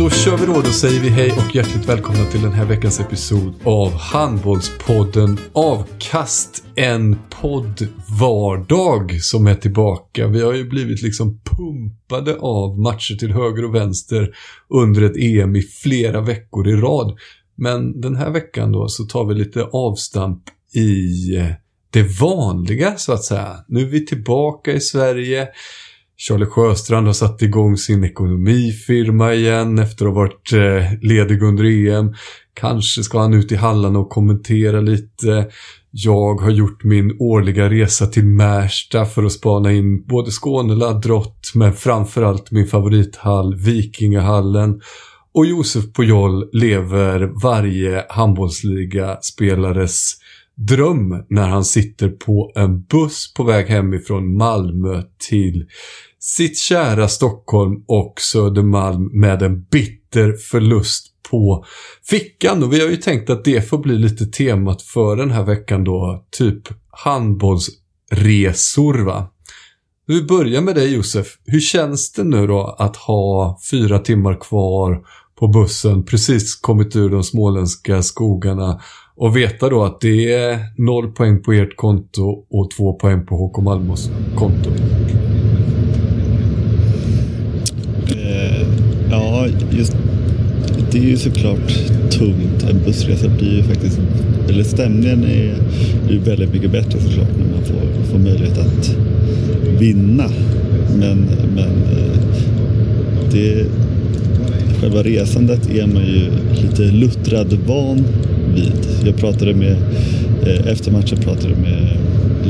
Då kör vi då. Då säger vi hej och hjärtligt välkomna till den här veckans episod av Handbollspodden Avkast. En podd vardag som är tillbaka. Vi har ju blivit liksom pumpade av matcher till höger och vänster under ett EM i flera veckor i rad. Men den här veckan då så tar vi lite avstamp i det vanliga så att säga. Nu är vi tillbaka i Sverige. Charlie Sjöstrand har satt igång sin ekonomifirma igen efter att ha varit eh, ledig under EM. Kanske ska han ut i hallarna och kommentera lite. Jag har gjort min årliga resa till Märsta för att spana in både Skåne Drott men framförallt min favorithall Vikingahallen. Och Josef Pujol lever varje handbollsliga-spelares dröm när han sitter på en buss på väg hemifrån Malmö till sitt kära Stockholm och Södermalm med en bitter förlust på fickan. Och vi har ju tänkt att det får bli lite temat för den här veckan då. Typ handbollsresor va. Vi börjar med dig Josef. Hur känns det nu då att ha fyra timmar kvar på bussen, precis kommit ur de småländska skogarna och veta då att det är noll poäng på ert konto och två poäng på HK Malmös konto? Eh, ja, just det är ju såklart tungt. En bussresa blir ju faktiskt, eller stämningen är ju väldigt mycket bättre såklart när man får, får möjlighet att vinna. Men, men eh, det, själva resandet är man ju lite luttrad van vid. Jag pratade med, eh, efter matchen pratade jag med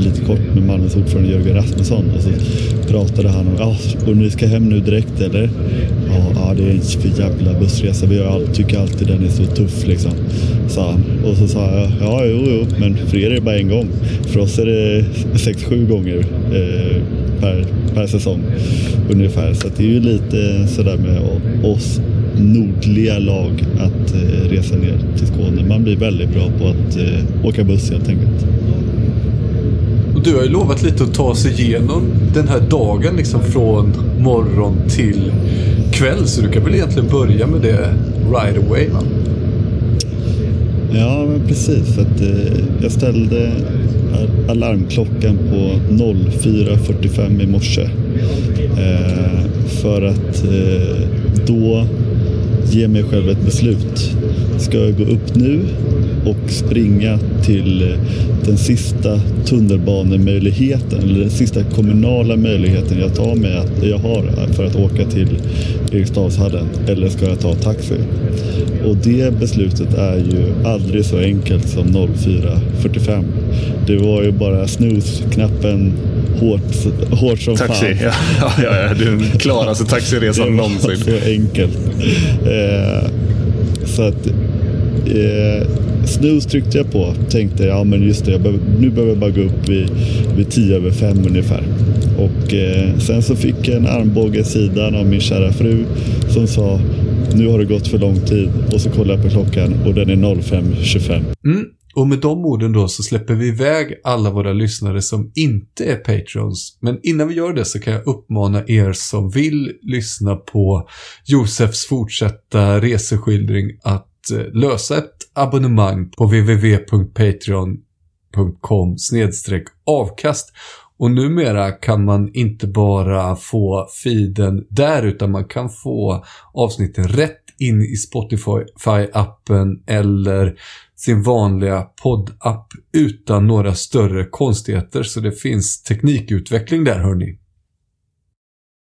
lite kort med Malmös ordförande Jörgen Rasmusson och så pratade han om, ja, och ni ska hem nu direkt eller? Ja, ja det är en för jävla bussresa. Vi all, tycker alltid den är så tuff liksom, sa han. Och så sa jag, ja jo, jo, men för er är det bara en gång. För oss är det sex, sju gånger eh, per, per säsong ungefär. Så det är ju lite sådär med oss nordliga lag att eh, resa ner till Skåne. Man blir väldigt bra på att eh, åka buss helt enkelt. Du har ju lovat lite att ta sig igenom den här dagen liksom från morgon till kväll. Så du kan väl egentligen börja med det right away va? Ja, men precis. För att, eh, jag ställde alarmklockan på 04.45 i morse. Eh, för att eh, då ge mig själv ett beslut. Ska jag gå upp nu och springa till eh, den sista tunnelbanemöjligheten eller den sista kommunala möjligheten jag, tar med att, jag har för att åka till Eriksdalshallen eller ska jag ta taxi? Och det beslutet är ju aldrig så enkelt som 04.45. Det var ju bara snooze-knappen hårt, hårt som Taxi, fan. ja, ja, ja, den klaraste taxiresan någonsin. Det var så enkelt. Eh, så att eh, snus tryckte jag på. Tänkte ja men just det, jag behöver, nu behöver jag bara gå upp vid, vid tio över fem ungefär. Och eh, sen så fick jag en armbåge i sidan av min kära fru som sa nu har det gått för lång tid och så kollar jag på klockan och den är 05.25. Mm. Och med de orden då så släpper vi iväg alla våra lyssnare som inte är patrons. Men innan vi gör det så kan jag uppmana er som vill lyssna på Josefs fortsatta reseskildring att eh, lösa ett abonnemang på www.patreon.com avkast. Och numera kan man inte bara få feeden där utan man kan få avsnitten rätt in i Spotify-appen eller sin vanliga poddapp utan några större konstigheter. Så det finns teknikutveckling där hörni.